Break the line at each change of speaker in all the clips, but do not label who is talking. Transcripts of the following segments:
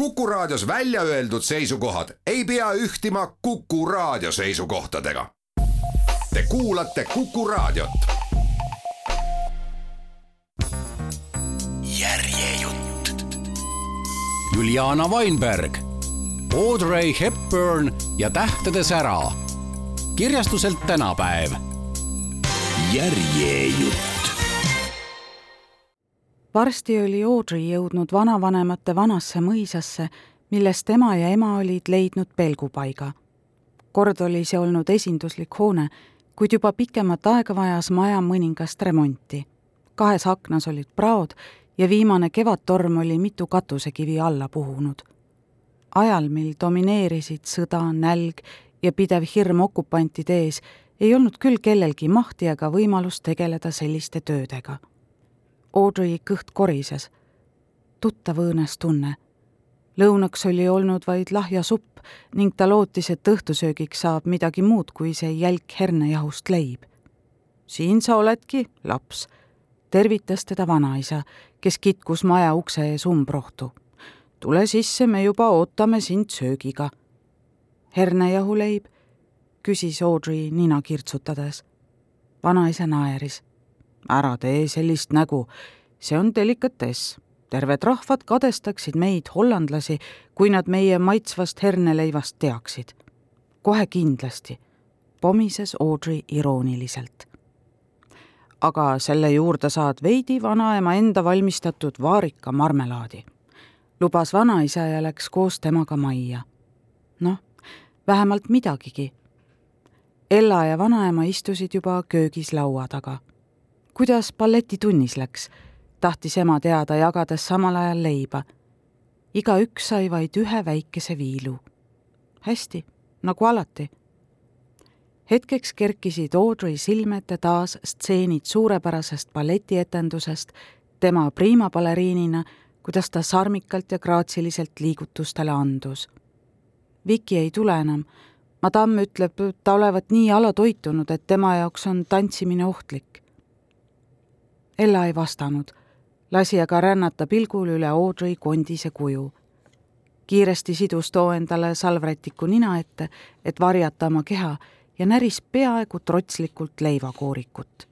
Kuku Raadios välja öeldud seisukohad ei pea ühtima Kuku Raadio seisukohtadega. Te kuulate Kuku Raadiot.
järjejutt. Juliana Weinberg, Audrey Hepburn ja Tähtede sära. kirjastuselt tänapäev. järjejutt
varsti oli Audrey jõudnud vanavanemate vanasse mõisasse, milles tema ja ema olid leidnud pelgupaiga. kord oli see olnud esinduslik hoone, kuid juba pikemat aega vajas maja mõningast remonti. kahes aknas olid praod ja viimane kevadtorm oli mitu katusekivi alla puhunud. ajal, mil domineerisid sõda, nälg ja pidev hirm okupantide ees, ei olnud küll kellelgi mahti ega võimalust tegeleda selliste töödega Audrey kõht korises. tuttav õõnes tunne. lõunaks oli olnud vaid lahja supp ning ta lootis, et õhtusöögiks saab midagi muud kui see jälk hernejahust leib. siin sa oledki, laps, tervitas teda vanaisa, kes kitkus maja ukse ees umbrohtu. tule sisse, me juba ootame sind söögiga. hernejahuleib, küsis Audrey nina kirtsutades. vanaisa naeris ära tee sellist nägu, see on delikatess. terved rahvad kadestaksid meid, hollandlasi, kui nad meie maitsvast herneleivast teaksid. kohe kindlasti, pomises Audrey irooniliselt. aga selle juurde saad veidi vanaema enda valmistatud vaarika marmelaadi. lubas vanaisa ja läks koos temaga majja. noh, vähemalt midagigi Ella ja vanaema istusid juba köögis laua taga kuidas balletitunnis läks, tahtis ema teada, jagades samal ajal leiba. igaüks sai vaid ühe väikese viilu. hästi, nagu alati. hetkeks kerkisid Audrey silme ette taas stseenid suurepärasest balletietendusest, tema priimabaleriinina, kuidas ta sarmikalt ja graatsiliselt liigutustele andus. Viki ei tule enam Madame ütleb, ta olevat nii alatoitunud, et tema jaoks on tantsimine ohtlik. Ella ei vastanud, lasi aga rännata pilgul üle Audrey kondise kuju. kiiresti sidus too endale salvrätiku nina ette, et varjata oma keha ja näris peaaegu trotslikult leivakoorikut.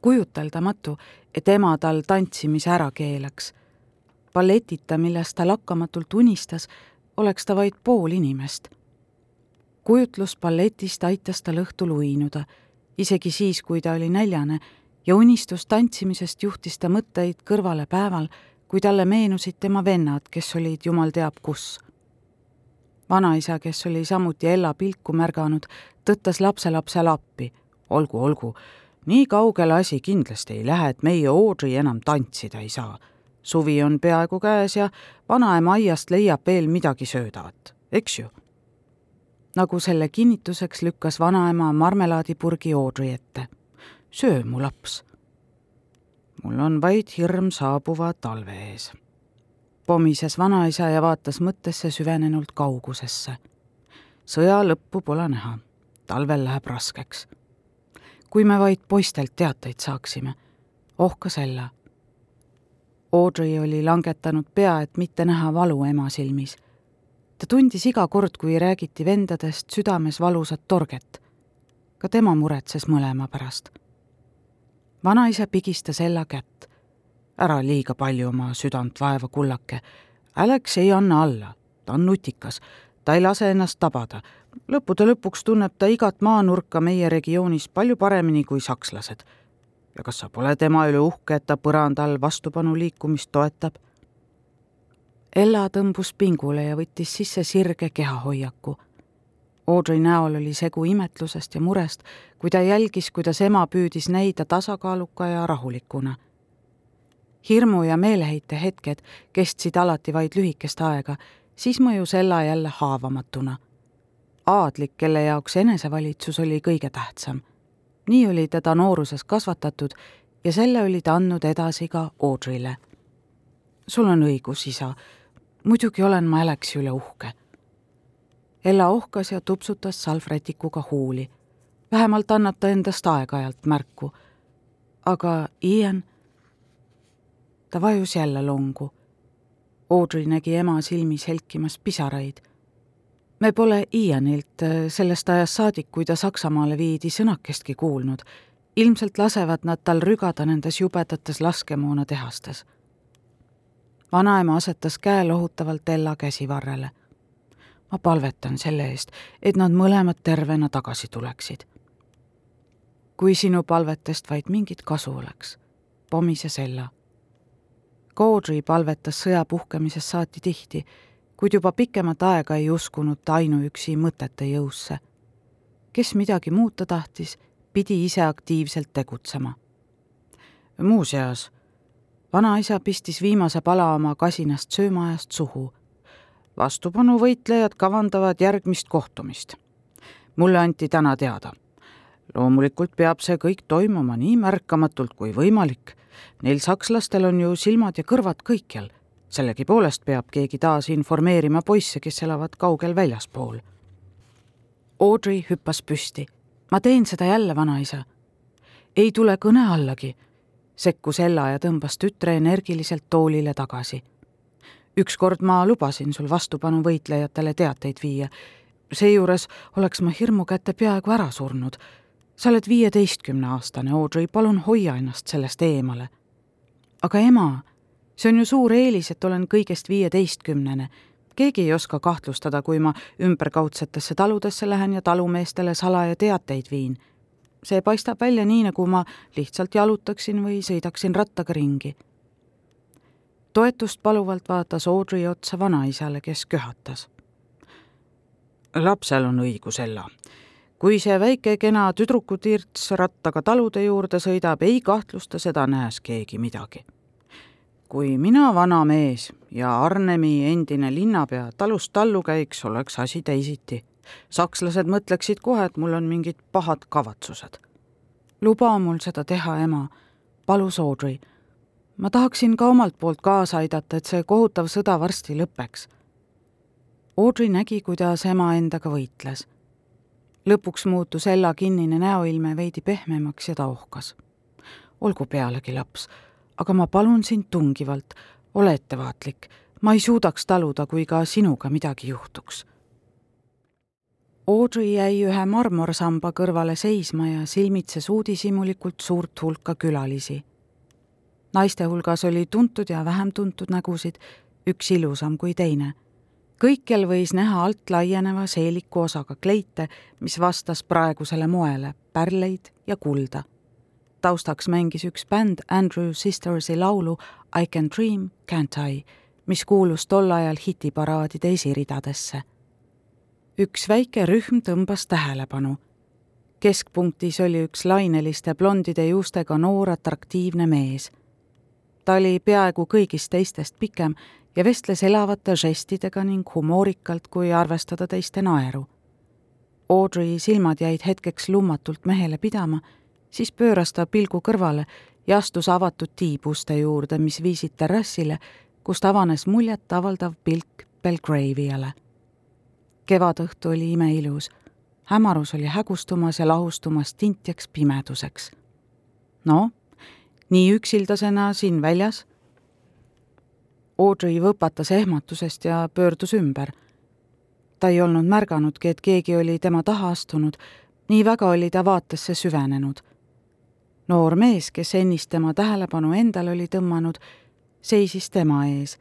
kujuteldamatu, et ema tal tantsimise ära keelaks. balletita, millest ta lakkamatult unistas, oleks ta vaid pool inimest. kujutlus balletist aitas tal õhtul uinuda, isegi siis, kui ta oli näljane ja unistus tantsimisest juhtis ta mõtteid kõrvale päeval, kui talle meenusid tema vennad, kes olid jumal teab kus. vanaisa, kes oli samuti Ella pilku märganud, tõttas lapselapsele appi. olgu, olgu, nii kaugele asi kindlasti ei lähe, et meie Audrey enam tantsida ei saa. suvi on peaaegu käes ja vanaema aiast leiab veel midagi söödavat, eks ju? nagu selle kinnituseks lükkas vanaema marmelaadipurgi Audrey ette söö, mu laps. mul on vaid hirm saabuva talve ees. pomises vanaisa ja vaatas mõttesse süvenenult kaugusesse. sõja lõppu pole näha, talvel läheb raskeks. kui me vaid poistelt teateid saaksime, ohkas Ella. Audrey oli langetanud pea, et mitte näha valu ema silmis ta tundis iga kord, kui räägiti vendadest südames valusat torget. ka tema muretses mõlema pärast vanaisa pigistas Ella kätt. ära liiga palju oma südant vaeva, kullake. Alex ei anna alla, ta on nutikas, ta ei lase ennast tabada. lõppude lõpuks tunneb ta igat maanurka meie regioonis palju paremini kui sakslased. ja kas sa pole tema üle uhke, et ta põranda all vastupanu liikumist toetab? Ella tõmbus pingule ja võttis sisse sirge kehahoiaku Audrey näol oli segu imetlusest ja murest, kui ta jälgis, kuidas ema püüdis näida tasakaaluka ja rahulikuna. hirmu ja meeleheite hetked kestsid alati vaid lühikest aega, siis mõjus Ella jälle haavamatuna. aadlik, kelle jaoks enesevalitsus oli kõige tähtsam. nii oli teda nooruses kasvatatud ja selle oli ta andnud edasi ka Audreyle. sul on õigus, isa. muidugi olen ma Alexi üle uhke Ella ohkas ja tupsutas salvrätikuga huuli. vähemalt annab ta endast aeg-ajalt märku. aga Ian, ta vajus jälle longu. Audrey nägi ema silmis helkimas pisaraid. me pole Ianilt äh, sellest ajast saadik, kui ta Saksamaale viidi, sõnakestki kuulnud. ilmselt lasevad nad tal rügada nendes jubedates laskemoonatehastes. vanaema asetas käe lohutavalt Ella käsivarrele. Ma palvetan selle eest, et nad mõlemad tervena tagasi tuleksid. kui sinu palvetest vaid mingit kasu oleks, pomises Ella Gaudry palvetas sõja puhkemisest saati tihti, kuid juba pikemat aega ei uskunud ta ainuüksi mõtete jõusse. kes midagi muuta tahtis, pidi ise aktiivselt tegutsema. muuseas, vanaisa pistis viimase pala oma kasinast söömaajast suhu. Vastupanuvõitlejad kavandavad järgmist kohtumist. mulle anti täna teada. loomulikult peab see kõik toimuma nii märkamatult kui võimalik Neil sakslastel on ju silmad ja kõrvad kõikjal. sellegipoolest peab keegi taas informeerima poisse, kes elavad kaugel väljaspool. Audrey hüppas püsti. ma teen seda jälle, vanaisa. ei tule kõne allagi, sekkus Ella ja tõmbas tütre energiliselt toolile tagasi. Ükskord ma lubasin sul vastupanuvõitlejatele teateid viia. seejuures oleks ma hirmu kätte peaaegu ära surnud sa oled viieteistkümneaastane, Audrey, palun hoia ennast sellest eemale. aga ema, see on ju suur eelis, et olen kõigest viieteistkümnene. keegi ei oska kahtlustada, kui ma ümberkaudsetesse taludesse lähen ja talumeestele salaja teateid viin. see paistab välja nii, nagu ma lihtsalt jalutaksin või sõidaksin rattaga ringi. Toetust paluvalt vaatas Audrey otsa vanaisale, kes köhatas. lapsel on õigus, Ella kui see väike kena tüdrukutirts rattaga talude juurde sõidab, ei kahtlusta seda nähes keegi midagi. kui mina, vana mees ja Arnemi endine linnapea talust tallu käiks, oleks asi teisiti. sakslased mõtleksid kohe, et mul on mingid pahad kavatsused. luba mul seda teha, ema, palus Audrey. Ma tahaksin ka omalt poolt kaasa aidata, et see kohutav sõda varsti lõpeks. Audrey nägi, kuidas ema endaga võitles lõpuks muutus Ella kinnine näoilme veidi pehmemaks ja ta ohkas. olgu pealegi, laps, aga ma palun sind tungivalt, ole ettevaatlik, ma ei suudaks taluda, kui ka sinuga midagi juhtuks. Audrey jäi ühe marmorsamba kõrvale seisma ja silmitses uudishimulikult suurt hulka külalisi. Naiste hulgas oli tuntud ja vähem tuntud nägusid, üks ilusam kui teine kõikjal võis näha alt laieneva seeliku osaga kleite, mis vastas praegusele moele, pärleid ja kulda. taustaks mängis üks bänd Andrew Sistersi laulu I can dream, can't I, mis kuulus tol ajal hitiparaadide esiridadesse. üks väike rühm tõmbas tähelepanu. keskpunktis oli üks laineliste blondide juustega noor atraktiivne mees. Ta oli peaaegu kõigist teistest pikem ja vestles elavate žestidega ning humoorikalt, kui arvestada teiste naeru. Audrey silmad jäid hetkeks lummatult mehele pidama, siis pööras ta pilgu kõrvale ja astus avatud tiibuste juurde, mis viisid terrassile, kust avanes muljetavaldav pilk Belgraviale. kevadõhtu oli imeilus. hämarus oli hägustumas ja lahustumas tintjaks pimeduseks. no, nii üksildasena siin väljas Audrey võpatas ehmatusest ja pöördus ümber. ta ei olnud märganudki, et keegi oli tema taha astunud, nii väga oli ta vaatesse süvenenud. noor mees, kes ennist tema tähelepanu endale oli tõmmanud, seisis tema ees,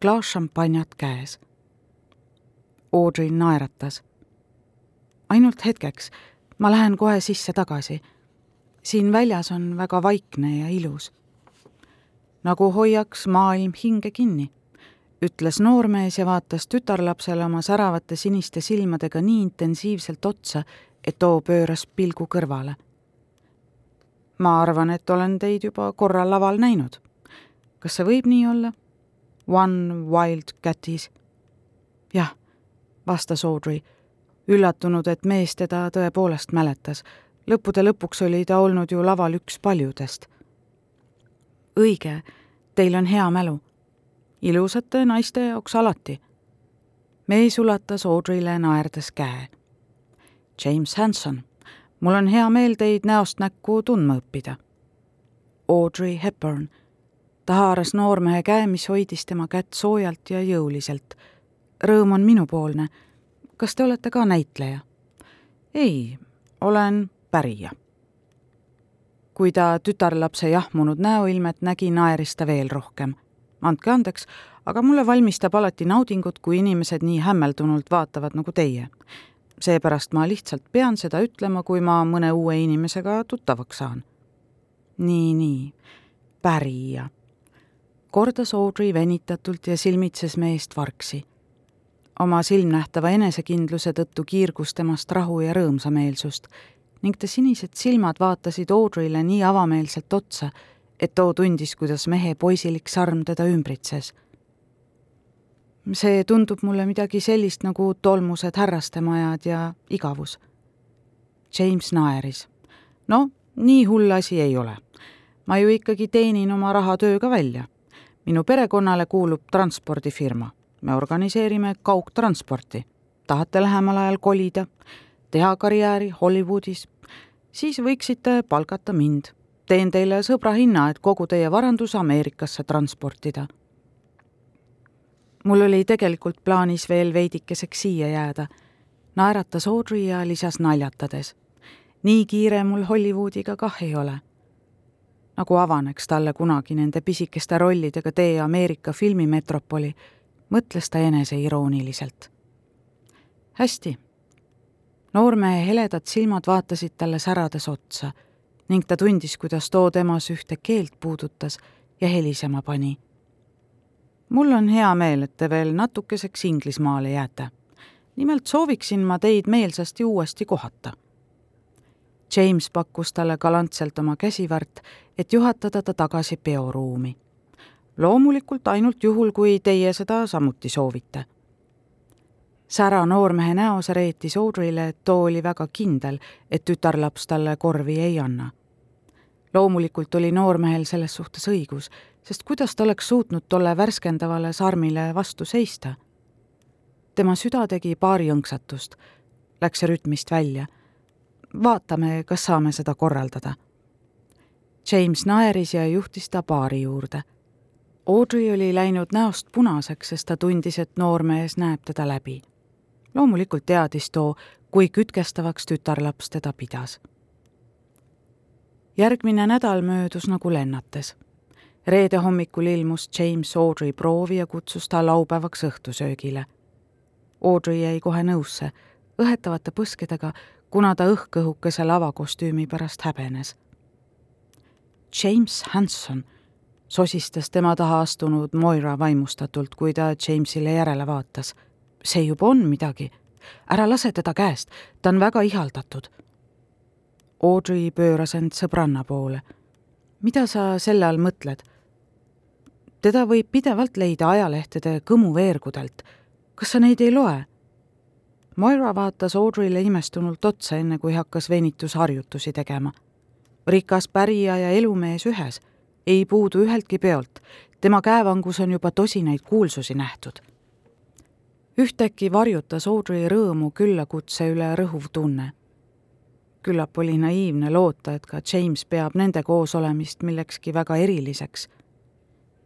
klaas šampanjat käes. Audrey naeratas. ainult hetkeks, ma lähen kohe sisse tagasi. Siin väljas on väga vaikne ja ilus nagu hoiaks maailm hinge kinni, ütles noormees ja vaatas tütarlapsele oma säravate siniste silmadega nii intensiivselt otsa, et too pööras pilgu kõrvale. ma arvan, et olen teid juba korra laval näinud. kas see võib nii olla? One Wild Catis. jah, vastas Audrey, üllatunud, et mees teda tõepoolest mäletas. Lõppude lõpuks oli ta olnud ju laval üks paljudest õige, teil on hea mälu. ilusate naiste jaoks alati. mees ulatas Audreyle naerdes käe. James Hanson, mul on hea meel teid näost näkku tundma õppida. Audrey Hepburn, ta haaras noormehe käe, mis hoidis tema kätt soojalt ja jõuliselt. rõõm on minupoolne. kas te olete ka näitleja? ei, olen pärija. kui ta tütarlapse jahmunud näoilmet nägi, naeris ta veel rohkem. andke andeks, aga mulle valmistab alati naudingut, kui inimesed nii hämmeldunult vaatavad nagu teie. seepärast ma lihtsalt pean seda ütlema, kui ma mõne uue inimesega tuttavaks saan. nii, nii, pärija kordas Audrey venitatult ja silmitses meest vargsi. oma silmnähtava enesekindluse tõttu kiirgus temast rahu ja rõõmsameelsust ning ta sinised silmad vaatasid Audreyle nii avameelselt otsa, et too tundis, kuidas mehe poisilik sarm teda ümbritses. see tundub mulle midagi sellist nagu tolmused härrastemajad ja igavus. James naeris. no nii hull asi ei ole. ma ju ikkagi teenin oma raha tööga välja minu perekonnale kuulub transpordifirma. me organiseerime kaugtransporti. tahate lähemal ajal kolida, teha karjääri Hollywoodis, siis võiksite palgata mind. teen teile sõbra hinna, et kogu teie varandus Ameerikasse transportida. mul oli tegelikult plaanis veel veidikeseks siia jääda, naeratas Audrey ja lisas naljatades. nii kiire mul Hollywoodiga kah ei ole nagu avaneks talle kunagi nende pisikeste rollidega tee Ameerika filmimetropoli, mõtles ta eneseirooniliselt. hästi. Noormehe heledad silmad vaatasid talle särades otsa ning ta tundis, kuidas too temas ühte keelt puudutas ja helisema pani. mul on hea meel, et te veel natukeseks Inglismaale jääte. nimelt sooviksin ma teid meelsasti uuesti kohata James pakkus talle galantselt oma käsivart, et juhatada ta tagasi peoruumi. loomulikult ainult juhul, kui teie seda samuti soovite. Sära noormehe näos reetis Audreyle, et too oli väga kindel, et tütarlaps talle korvi ei anna. loomulikult oli noormehel selles suhtes õigus, sest kuidas ta oleks suutnud tolle värskendavale sarmile vastu seista? tema süda tegi paari õnksatust, läks rütmist välja vaatame, kas saame seda korraldada. James naeris ja juhtis ta baari juurde. Audrey oli läinud näost punaseks, sest ta tundis, et noormees näeb teda läbi. Loomulikult teadis too, kui kütkestavaks tütarlaps teda pidas. järgmine nädal möödus nagu lennates. reede hommikul ilmus James Audrey proovi ja kutsus ta laupäevaks õhtusöögile. Audrey jäi kohe nõusse, õhetavate põskedega kuna ta õhkõhukese lavakostüümi pärast häbenes. James Hanson sosistas tema taha astunud Moira vaimustatult, kui ta Jamesile järele vaatas. See juba on midagi. ära lase teda käest, ta on väga ihaldatud. Audrey pööras end sõbranna poole. mida sa selle all mõtled? teda võib pidevalt leida ajalehtede kõmuveergudelt. kas sa neid ei loe? Moira vaatas Audreyle imestunult otsa, enne kui hakkas venitusharjutusi tegema. rikas pärija ja elumees ühes, ei puudu üheltki peolt, tema käevangus on juba tosinaid kuulsusi nähtud. Ühtäkki varjutas Audrey rõõmu küllakutse üle rõhuv tunne. küllap oli naiivne loota, et ka James peab nende koosolemist millekski väga eriliseks.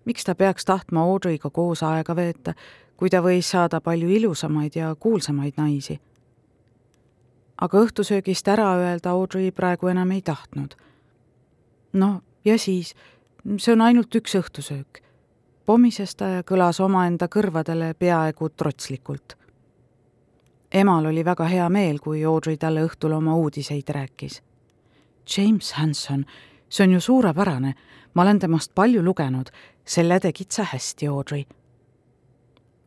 miks ta peaks tahtma Audreyga koos aega veeta, kui ta võis saada palju ilusamaid ja kuulsamaid naisi. aga õhtusöögist ära öelda Audrey praegu enam ei tahtnud. no ja siis, see on ainult üks õhtusöök. Pomises ta ja kõlas omaenda kõrvadele peaaegu trotslikult. emal oli väga hea meel, kui Audrey talle õhtul oma uudiseid rääkis. James Hanson, see on ju suurepärane, ma olen temast palju lugenud, selle tegid sa hästi, Audrey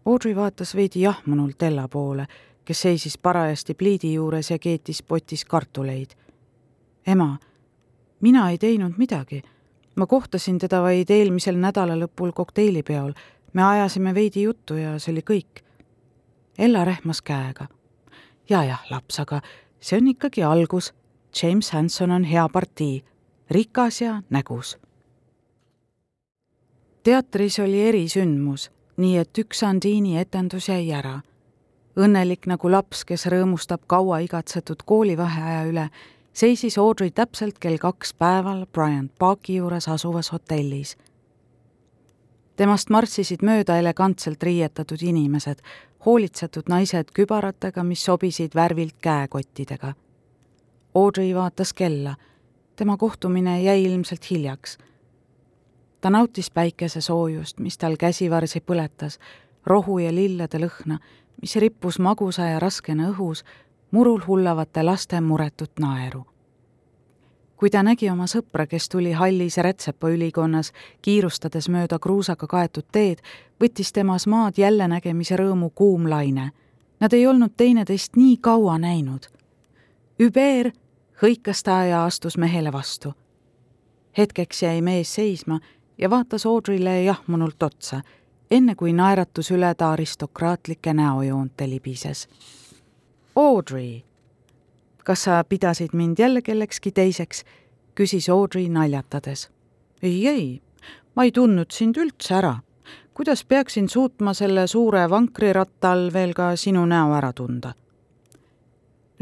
Audrey vaatas veidi jahmunult Ella poole, kes seisis parajasti pliidi juures ja keetis potis kartuleid. ema, mina ei teinud midagi. Ma kohtasin teda vaid eelmisel nädalalõpul kokteilipeol. me ajasime veidi juttu ja see oli kõik. Ella rehmas käega. ja jah, laps, aga see on ikkagi algus. James Hanson on hea partii, rikas ja nägus. teatris oli erisündmus nii et üks Andiini etendus jäi ära. õnnelik nagu laps, kes rõõmustab kaua igatsetud koolivaheaja üle, seisis Audrey täpselt kell kaks päeval Bryant Parki juures asuvas hotellis. temast marssisid mööda elegantselt riietatud inimesed, hoolitsetud naised kübaratega, mis sobisid värvilt käekottidega. Audrey vaatas kella. tema kohtumine jäi ilmselt hiljaks. ta nautis päikese soojust, mis tal käsivarsi põletas, rohu ja lillede lõhna, mis rippus magusa ja raskena õhus, murul hullavate laste muretut naeru kui ta nägi oma sõpra, kes tuli hallis Rätsepa ülikonnas kiirustades mööda kruusaga kaetud teed, võttis temas maad jällenägemise rõõmu kuum laine. Nad ei olnud teineteist nii kaua näinud. Hubert hõikas ta ja astus mehele vastu. hetkeks jäi mees seisma ja vaatas Audreyle jahmunult otsa, enne kui naeratus üle ta aristokraatlike näojoonte libises. Audrey kas sa pidasid mind jälle kellekski teiseks, küsis Audrey naljatades. ei, ei, ma ei tundnud sind üldse ära. kuidas peaksin suutma selle suure vankriratta all veel ka sinu näo ära tunda?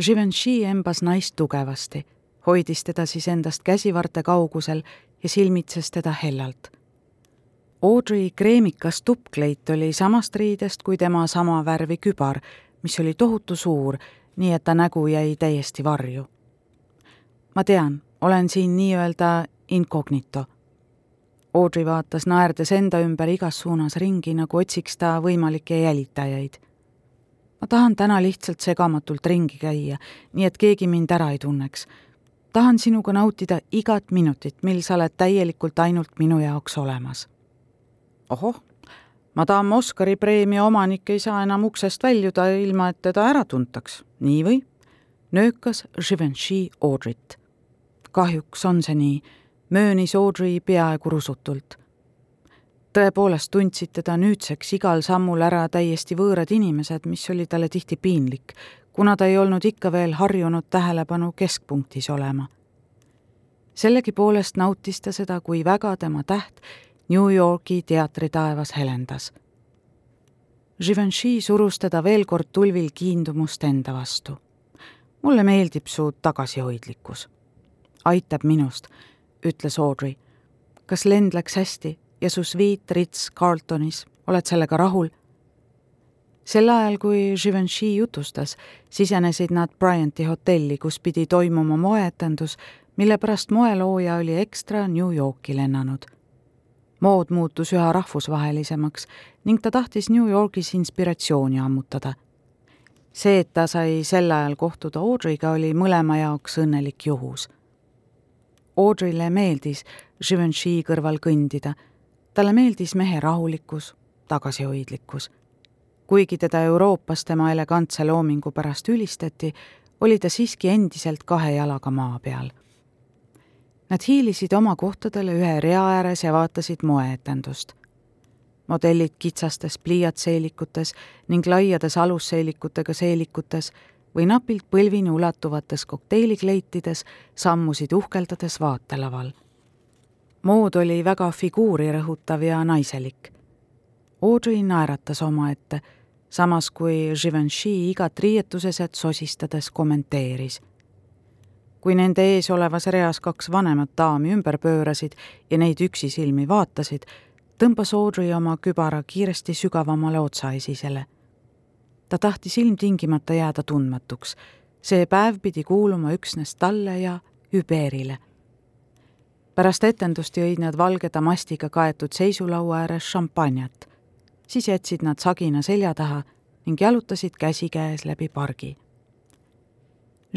Givenchy embas naist tugevasti, hoidis teda siis endast käsivarte kaugusel ja silmitses teda hellalt. Audrey kreemikas tuppkleit oli samast riidest kui tema sama värvi kübar, mis oli tohutu suur nii et ta nägu jäi täiesti varju. ma tean, olen siin nii-öelda incognito. Audrey vaatas naerdes enda ümber igas suunas ringi, nagu otsiks ta võimalikke jälitajaid. ma tahan täna lihtsalt segamatult ringi käia, nii et keegi mind ära ei tunneks. tahan sinuga nautida igat minutit, mil sa oled täielikult ainult minu jaoks olemas. ohoh Madame Oscari preemia omanik ei saa enam uksest väljuda, ilma et teda ära tuntaks, nii või? nöökas Givenchy Audrit. kahjuks on see nii, möönis Audrey peaaegu rusutult. tõepoolest tundsid teda nüüdseks igal sammul ära täiesti võõrad inimesed, mis oli talle tihti piinlik, kuna ta ei olnud ikka veel harjunud tähelepanu keskpunktis olema. sellegipoolest nautis ta seda, kui väga tema täht New Yorgi teatritaevas helendas. Givenchy surus teda veel kord tulvil kiindumust enda vastu. mulle meeldib su tagasihoidlikkus. aitab minust, ütles Audrey. kas lend läks hästi ja su sviit Ritz Carltonis, oled sellega rahul? sel ajal, kui Givenchy jutustas, sisenesid nad Bryanti hotelli, kus pidi toimuma moeetendus, mille pärast moelooja oli ekstra New Yorki lennanud mood muutus üha rahvusvahelisemaks ning ta tahtis New Yorgis inspiratsiooni ammutada. see, et ta sai sel ajal kohtuda Audrey'ga, oli mõlema jaoks õnnelik juhus. Audrey'le meeldis Givenchy kõrval kõndida. talle meeldis mehe rahulikkus, tagasihoidlikkus. kuigi teda Euroopas tema elegantse loomingu pärast ülistati, oli ta siiski endiselt kahe jalaga maa peal Nad hiilisid oma kohtadele ühe rea ääres ja vaatasid moeetendust. modellid kitsastes pliiatseelikutes ning laiades alusseelikutega seelikutes või napilt põlvini ulatuvates kokteilikleitides sammusid uhkeldades vaatelaval. mood oli väga figuuri rõhutav ja naiselik. Audrey naeratas omaette, samas kui Givenchy igat riietuseset sosistades kommenteeris kui nende ees olevas reas kaks vanemat daami ümber pöörasid ja neid üksisilmi vaatasid, tõmbas Audrey oma kübara kiiresti sügavamale otsaesisele. ta tahtis ilmtingimata jääda tundmatuks. see päev pidi kuuluma üksnes talle ja Hüberile. pärast etendust jõid nad valge damastiga kaetud seisulaua ääres šampanjat. siis jätsid nad sagina selja taha ning jalutasid käsikäes läbi pargi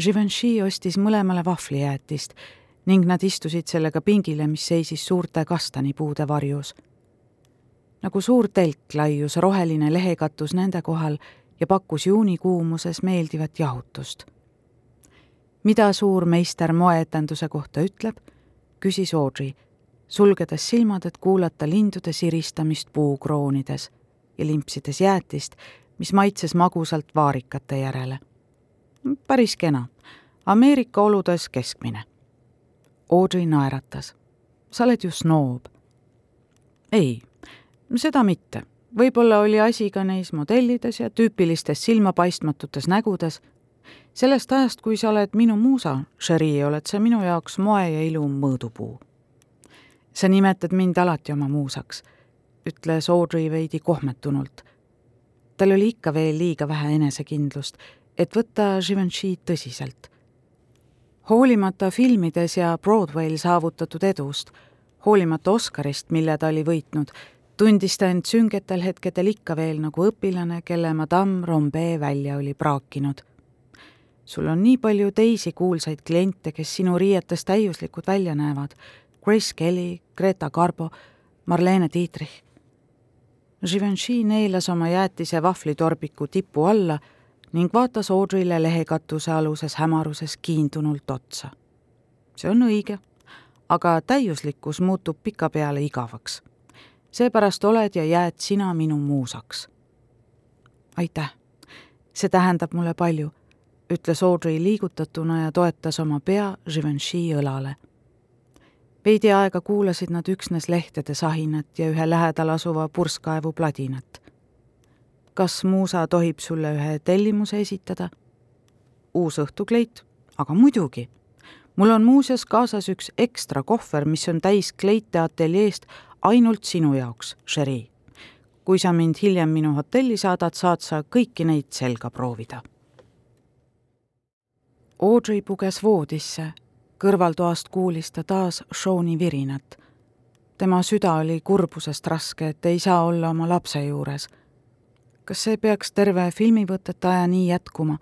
Givenchy ostis mõlemale vahvlijäätist ning nad istusid sellega pingile, mis seisis suurte kastanipuude varjus. nagu suur telk laius roheline lehekatus nende kohal ja pakkus juunikuumuses meeldivat jahutust. mida suur meister moeetenduse kohta ütleb, küsis Audrey, sulgedes silmad, et kuulata lindude siristamist puukroonides ja limpsides jäätist, mis maitses magusalt vaarikate järele päris kena. Ameerika oludes keskmine. Audrey naeratas. sa oled ju snoob. ei, seda mitte. võib-olla oli asi ka neis modellides ja tüüpilistes silmapaistmatutes nägudes. sellest ajast, kui sa oled minu muusa, Cherie, oled sa minu jaoks moe ja ilu mõõdupuu. sa nimetad mind alati oma muusaks. ütles Audrey veidi kohmetunult. tal oli ikka veel liiga vähe enesekindlust, et võtta Givenchy'd tõsiselt. hoolimata filmides ja Broadway'l saavutatud edust, hoolimata Oscarist, mille ta oli võitnud, tundis ta end süngetel hetkedel ikka veel nagu õpilane, kelle Madame Rombe välja oli praakinud. sul on nii palju teisi kuulsaid kliente, kes sinu riietes täiuslikud välja näevad. Grace Kelly, Greta Garbo, Marlene Dietrich. Givenchy neelas oma jäätise vahvlitorbiku tipu alla ning vaatas Audrey'le lehekatuse aluses hämaruses kiindunult otsa. see on õige, aga täiuslikkus muutub pikapeale igavaks seepärast oled ja jääd sina minu muusaks. aitäh, see tähendab mulle palju, ütles Audrey liigutatuna ja toetas oma pea Givenchy õlale. veidi aega kuulasid nad üksnes lehtede sahinat ja ühe lähedal asuva purskkaevu pladinat. Kas muusa tohib sulle ühe tellimuse esitada? uus õhtukleit, aga muidugi mul on muuseas kaasas üks ekstra kohver, mis on täis kleite ateljeest ainult sinu jaoks, Sherry. kui sa mind hiljem minu hotelli saadad, saad sa kõiki neid selga proovida. Audrey puges voodisse, kõrvaltoast kuulis ta taas Sean'i virinat. tema süda oli kurbusest raske, et ei saa olla oma lapse juures. Kas see peaks terve filmivõtete aja nii jätkuma?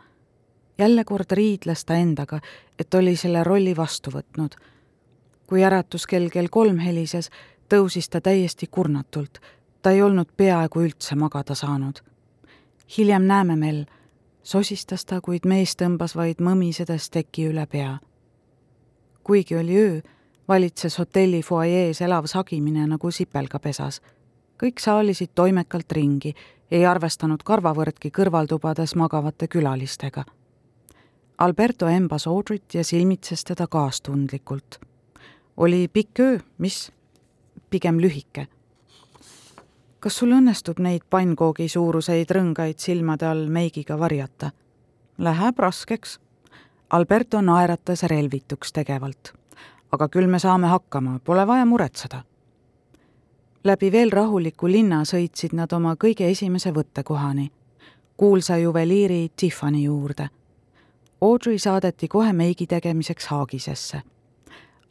jälle kord riidles ta endaga, et oli selle rolli vastu võtnud. kui äratuskell kell kolm helises, tõusis ta täiesti kurnatult. ta ei olnud peaaegu üldse magada saanud. hiljem näeme, Mel, sosistas ta, kuid mees tõmbas vaid mõmisedes teki üle pea. kuigi oli öö, valitses hotelli fuajees elav sagimine nagu sipelgapesas. Kõik saalisid toimekalt ringi, ei arvestanud karvavõrdki kõrvaltubades magavate külalistega. Alberto embas Audrit ja silmitses teda kaastundlikult. oli pikk öö, mis pigem lühike. kas sul õnnestub neid pannkoogi suuruseid rõngaid silmade all meigiga varjata? Läheb raskeks. Alberto naeratas relvituks tegevalt. aga küll me saame hakkama, pole vaja muretseda. Läbi veel rahuliku linna sõitsid nad oma kõige esimese võttekohani, kuulsa juveliiri Tiffany juurde. Audrey saadeti kohe meigi tegemiseks Haagisesse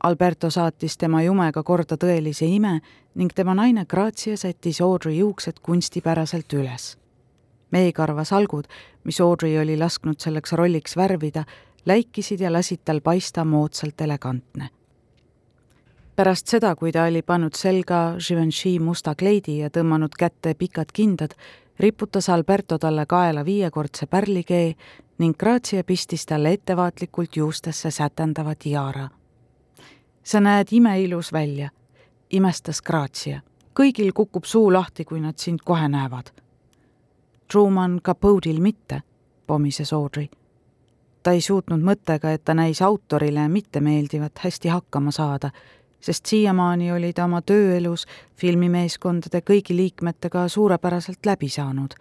Alberto saatis tema jumega korda tõelise ime ning tema naine Grazia sättis Audrey juuksed kunstipäraselt üles. meekarva salgud, mis Audrey oli lasknud selleks rolliks värvida, läikisid ja lasid tal paista moodsalt elegantne. Pärast seda, kui ta oli pannud selga Givenchy musta kleidi ja tõmmanud kätte pikad kindad, riputas Alberto talle kaela viiekordse pärlikee ning Grazia pistis talle ettevaatlikult juustesse sätendava tiara sa näed imeilus välja, imestas Grazia. kõigil kukub suu lahti, kui nad sind kohe näevad. Truman Capote'il mitte, pomises Audrey. ta ei suutnud mõttega, et ta näis autorile mittemeeldivat hästi hakkama saada, sest siiamaani oli ta oma tööelus filmimeeskondade kõigi liikmetega suurepäraselt läbi saanud.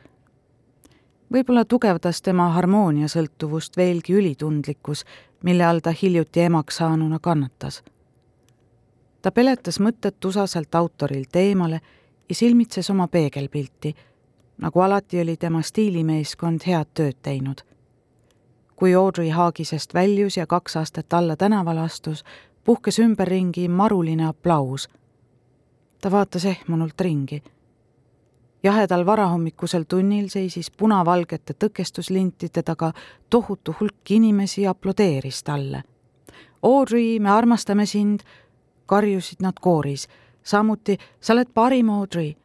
võib-olla tugevdas tema harmooniasõltuvust veelgi ülitundlikkus, mille all ta hiljuti emaks saanuna kannatas ta peletas mõtted tusaselt autorilt eemale ja silmitses oma peegelpilti. nagu alati oli tema stiilimeeskond head tööd teinud. kui Audrey Haagisest väljus ja kaks aastat alla tänavale astus, puhkes ümberringi maruline aplaus. ta vaatas ehmunult ringi. jahedal varahommikusel tunnil seisis punavalgete tõkestuslintide taga tohutu hulk inimesi ja aplodeeris talle. Audrey, me armastame sind karjusid nad kooris. samuti, sa oled parim, Audrey.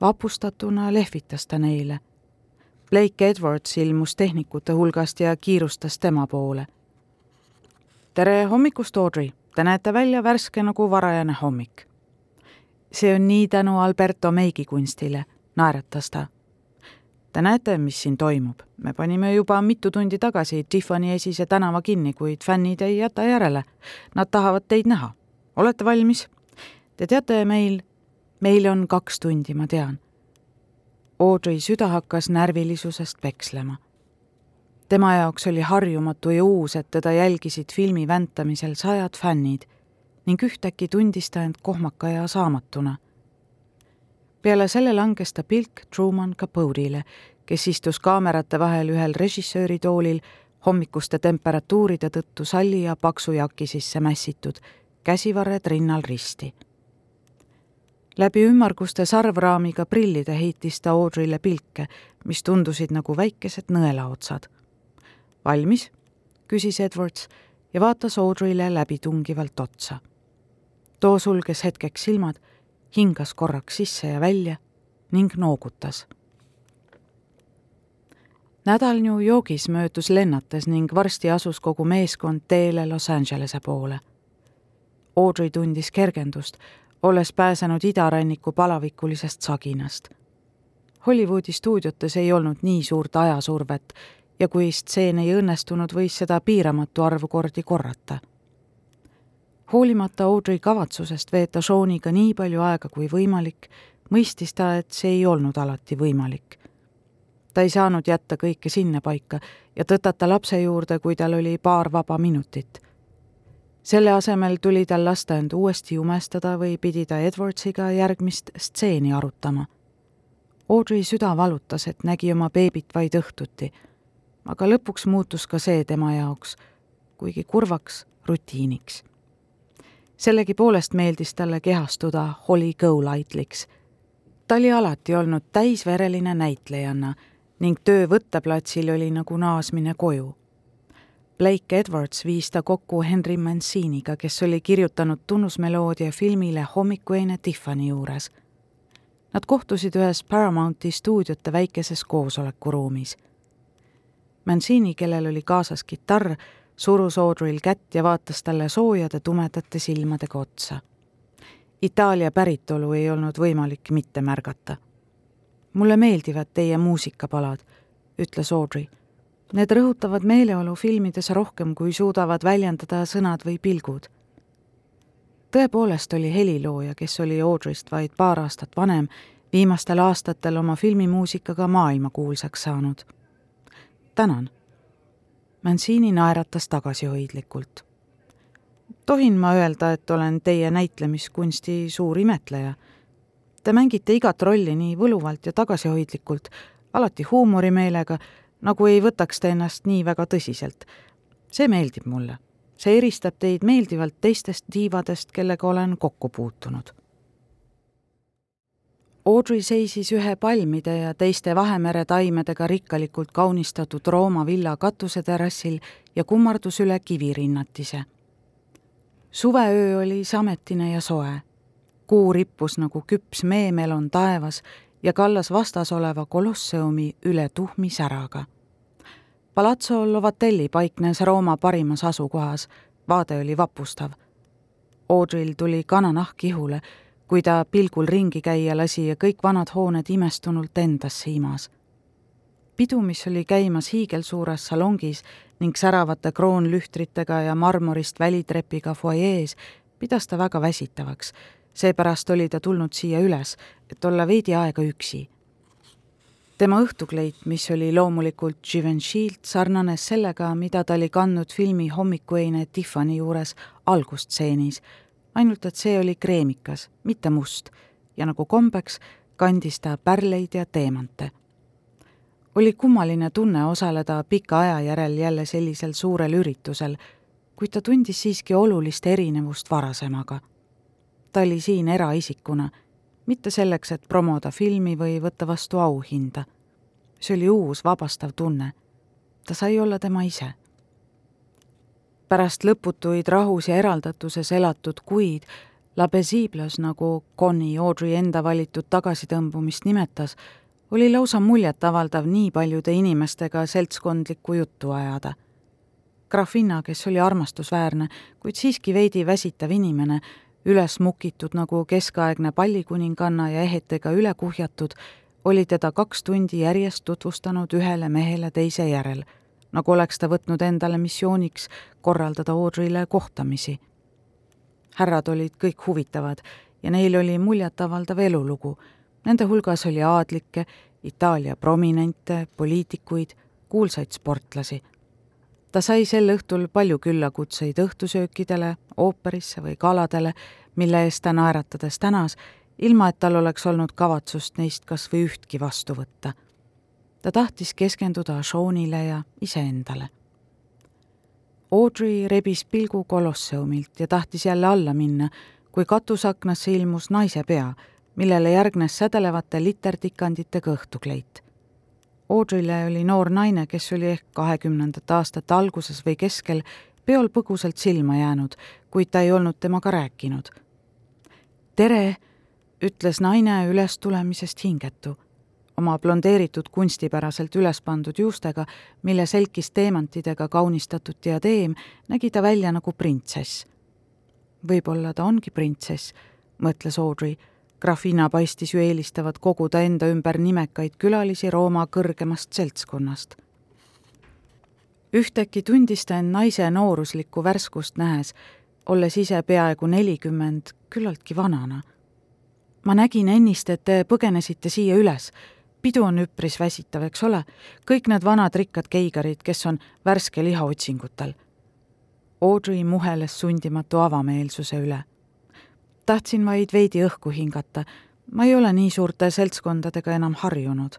vapustatuna lehvitas ta neile. Blake Edwards ilmus tehnikute hulgast ja kiirustas tema poole. Tere hommikust, Audrey, te näete välja värske nagu varajane hommik. see on nii tänu Alberto meigikunstile, naeratas ta Te näete, mis siin toimub. me panime juba mitu tundi tagasi Tiffany esise tänava kinni, kuid fännid ei jäta järele. Nad tahavad teid näha. olete valmis? Te teate, meil, meil on kaks tundi, ma tean. Audrey süda hakkas närvilisusest pekslema. Tema jaoks oli harjumatu ja uus, et teda jälgisid filmi väntamisel sajad fännid ning ühtäkki tundis ta end kohmaka ja saamatuna peale selle langes ta pilk Truman Capote'ile, kes istus kaamerate vahel ühel režissööri toolil, hommikuste temperatuuride tõttu salli ja paksu jaki sisse mässitud, käsivarred rinnal risti. läbi ümmarguste sarvraamiga prillide heitis ta Audrey'le pilke, mis tundusid nagu väikesed nõelaotsad. Valmis? küsis Edwards ja vaatas Audrey'le läbitungivalt otsa. too sulges hetkeks silmad, hingas korraks sisse ja välja ning noogutas nädal New Yorgis möödus lennates ning varsti asus kogu meeskond teele Los Angelese poole. Audrey tundis kergendust, olles pääsenud idaranniku palavikulisest saginast. Hollywoodi stuudiotes ei olnud nii suurt ajasurvet ja kui stseen ei õnnestunud, võis seda piiramatu arvu kordi korrata. hoolimata Audrey kavatsusest veeta Seaniga nii palju aega kui võimalik, mõistis ta, et see ei olnud alati võimalik ta ei saanud jätta kõike sinnapaika ja tõtata lapse juurde, kui tal oli paar vaba minutit. selle asemel tuli tal lasta end uuesti jumestada või pidi ta Edwardsiga järgmist stseeni arutama. Audrey süda valutas, et nägi oma beebit vaid õhtuti, aga lõpuks muutus ka see tema jaoks, kuigi kurvaks rutiiniks. sellegipoolest meeldis talle kehastuda Holly Golightliks. ta oli alati olnud täisvereline näitlejanna ning töö võtteplatsil oli nagu naasmine koju. Blake Edwards viis ta kokku Henry Manciniga, kes oli kirjutanud tunnusmeloodia filmile Hommikuine Tiffany juures. Nad kohtusid ühes Paramounti stuudiote väikeses koosolekuruumis. Mancini, kellel oli kaasas kitarr, surus Audreyl kätt ja vaatas talle soojade tumedate silmadega otsa. Itaalia päritolu ei olnud võimalik mitte märgata mulle meeldivad teie muusikapalad, ütles Audrey. Need rõhutavad meeleolu filmides rohkem, kui suudavad väljendada sõnad või pilgud. tõepoolest oli helilooja, kes oli Audreyst vaid paar aastat vanem, viimastel aastatel oma filmimuusikaga maailmakuulsaks saanud. Tänan. Mancini naeratas tagasihoidlikult. tohin ma öelda, et olen teie näitlemiskunsti suur imetleja Te mängite igat rolli nii võluvalt ja tagasihoidlikult, alati huumorimeelega, nagu ei võtaks te ennast nii väga tõsiselt. see meeldib mulle. see eristab teid meeldivalt teistest diivadest, kellega olen kokku puutunud. Audrey seisis ühe palmide ja teiste Vahemere taimedega rikkalikult kaunistatud Rooma villa katuseterrassil ja kummardus üle kivirinnatise. suveöö oli sametine ja soe kuu rippus nagu küps meemelon taevas ja kallas vastas oleva kolosseumi üle tuhmi säraga. Palazzo Lovatelli paiknes Rooma parimas asukohas, vaade oli vapustav. Audril tuli kananahk ihule, kui ta pilgul ringi käia lasi ja kõik vanad hooned imestunult endasse imas. pidu, mis oli käimas hiigelsuures salongis ning säravate kroonlühtritega ja marmorist välitrepiga fuajees, pidas ta väga väsitavaks seepärast oli ta tulnud siia üles, et olla veidi aega üksi. tema õhtukleit, mis oli loomulikult Givenchy'lt, sarnanes sellega, mida ta oli kandnud filmi Hommikueine Tiffany juures algustseenis, ainult et see oli kreemikas, mitte must, ja nagu kombeks, kandis ta pärleid ja teemante oli kummaline tunne osaleda pika aja järel jälle sellisel suurel üritusel, kuid ta tundis siiski olulist erinevust varasemaga ta oli siin eraisikuna, mitte selleks, et promoda filmi või võtta vastu auhinda. see oli uus vabastav tunne. ta sai olla tema ise. Pärast lõputuid rahus ja eraldatuses elatud kuid La Besiblos, nagu Connie Audrey enda valitud tagasitõmbumist nimetas, oli lausa muljetavaldav nii paljude inimestega seltskondlikku juttu ajada. Grafinna, kes oli armastusväärne, kuid siiski veidi väsitav inimene, üles mukitud nagu keskaegne pallikuninganna ja ehetega üle kuhjatud, oli teda kaks tundi järjest tutvustanud ühele mehele teise järel, nagu oleks ta võtnud endale missiooniks korraldada Audreyle kohtamisi. härrad olid kõik huvitavad ja neil oli muljetavaldav elulugu. Nende hulgas oli aadlikke, Itaalia prominente, poliitikuid, kuulsaid sportlasi ta sai sel õhtul palju küllakutseid õhtusöökidele, ooperisse või galadele, mille eest ta naeratades tänas ilma et tal oleks olnud kavatsust neist kas või ühtki vastu võtta. Ta tahtis keskenduda Seanile ja iseendale. Audrey rebis pilgu kolosseumilt ja tahtis jälle alla minna, kui katusaknasse ilmus naise pea, millele järgnes sädelevate literdikanditega õhtukleit. Audreyle oli noor naine, kes oli ehk kahekümnendate aastate alguses või keskel peol põgusalt silma jäänud, kuid ta ei olnud temaga rääkinud. tere, ütles naine ülestulemisest hingetu. Oma blondeeritud kunstipäraselt üles pandud juustega, mille selkis teemantidega kaunistatud diadeem, nägi ta välja nagu printsess. võib-olla ta ongi printsess, mõtles Audrey. Grafina paistis ju eelistavat koguda enda ümber nimekaid külalisi Rooma kõrgemast seltskonnast ühtäkki tundis ta end naise nooruslikku värskust nähes, olles ise peaaegu nelikümmend, küllaltki vanana. ma nägin ennist, et te põgenesite siia üles. Pidu on üpris väsitav, eks ole? kõik need vanad rikkad keigarid, kes on värske lihaotsingutel. Audrey muheles sundimatu avameelsuse üle. tahtsin vaid veidi õhku hingata. ma ei ole nii suurte seltskondadega enam harjunud.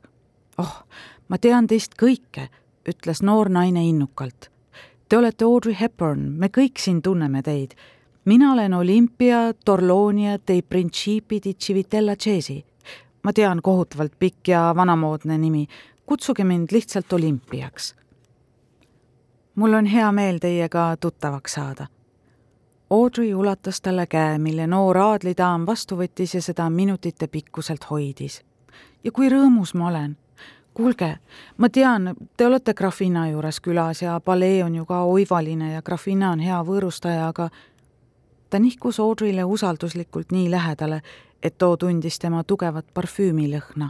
oh, ma tean teist kõike ütles noor naine innukalt. Te olete Audrey Hepburn, me kõik siin tunneme teid. mina olen Olympia Torlonia dei Principi di Civitella Cesi. Ma tean, kohutavalt pikk ja vanamoodne nimi. kutsuge mind lihtsalt Olümpiaks. mul on hea meel teiega tuttavaks saada. Audrey ulatas talle käe, mille noor aadlidaam vastu võttis ja seda minutite pikkuselt hoidis. ja kui rõõmus ma olen kuulge, ma tean, te olete Grafina juures külas ja palee on ju ka oivaline ja Grafina on hea võõrustaja, aga ta nihkus Audreyle usalduslikult nii lähedale, et too tundis tema tugevat parfüümilõhna.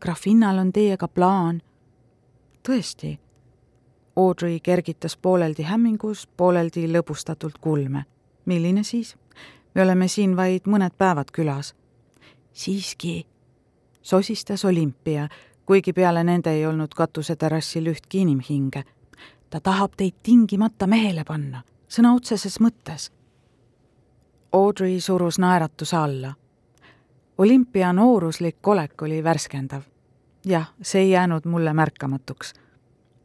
Grafinal on teiega plaan. tõesti? Audrey kergitas pooleldi hämmingus, pooleldi lõbustatult kulme. milline siis? me oleme siin vaid mõned päevad külas. siiski, sosistas Olümpia kuigi peale nende ei olnud katuseterrassil ühtki inimhinge. ta tahab teid tingimata mehele panna, sõna otseses mõttes. Audrey surus naeratuse alla. Olümpia nooruslik olek oli värskendav. jah, see ei jäänud mulle märkamatuks.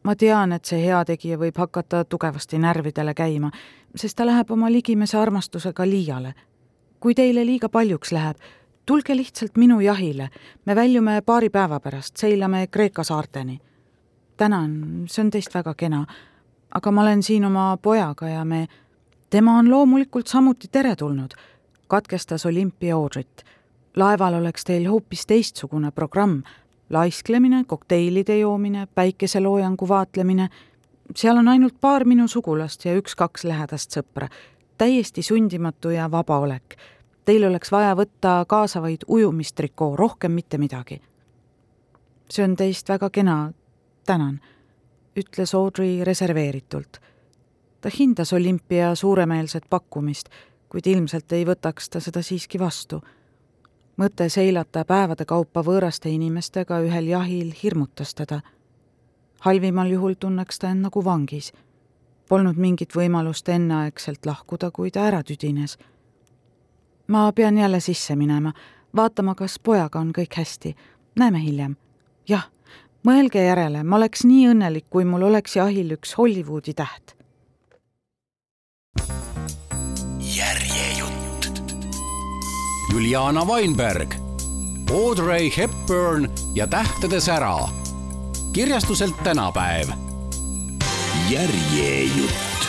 ma tean, et see heategija võib hakata tugevasti närvidele käima, sest ta läheb oma ligimese armastusega liiale. kui teile liiga paljuks läheb, tulge lihtsalt minu jahile, me väljume paari päeva pärast, seilame Kreeka saarteni. tänan, see on teist väga kena, aga ma olen siin oma pojaga ja me, tema on loomulikult samuti teretulnud, katkestas Olümpia Audrit. Laeval oleks teil hoopis teistsugune programm, laisklemine, kokteilide joomine, päikeseloojangu vaatlemine, seal on ainult paar minu sugulast ja üks-kaks lähedast sõpra, täiesti sundimatu ja vaba olek Teil oleks vaja võtta kaasa vaid ujumistrikoo, rohkem mitte midagi. see on teist väga kena, tänan, ütles Audrey reserveeritult. ta hindas olümpia suuremeelset pakkumist, kuid ilmselt ei võtaks ta seda siiski vastu. Mõte seilata päevade kaupa võõraste inimestega ühel jahil hirmutas teda. halvimal juhul tunneks ta end nagu vangis. Polnud mingit võimalust enneaegselt lahkuda, kui ta ära tüdines ma pean jälle sisse minema, vaatama, kas pojaga on kõik hästi. näeme hiljem. jah, mõelge järele, ma oleks nii õnnelik, kui mul oleks jahil üks Hollywoodi täht.
järjejutt. Juliana Weinberg, Audrey Hepburn ja Tähtede sära. kirjastuselt tänapäev. järjejutt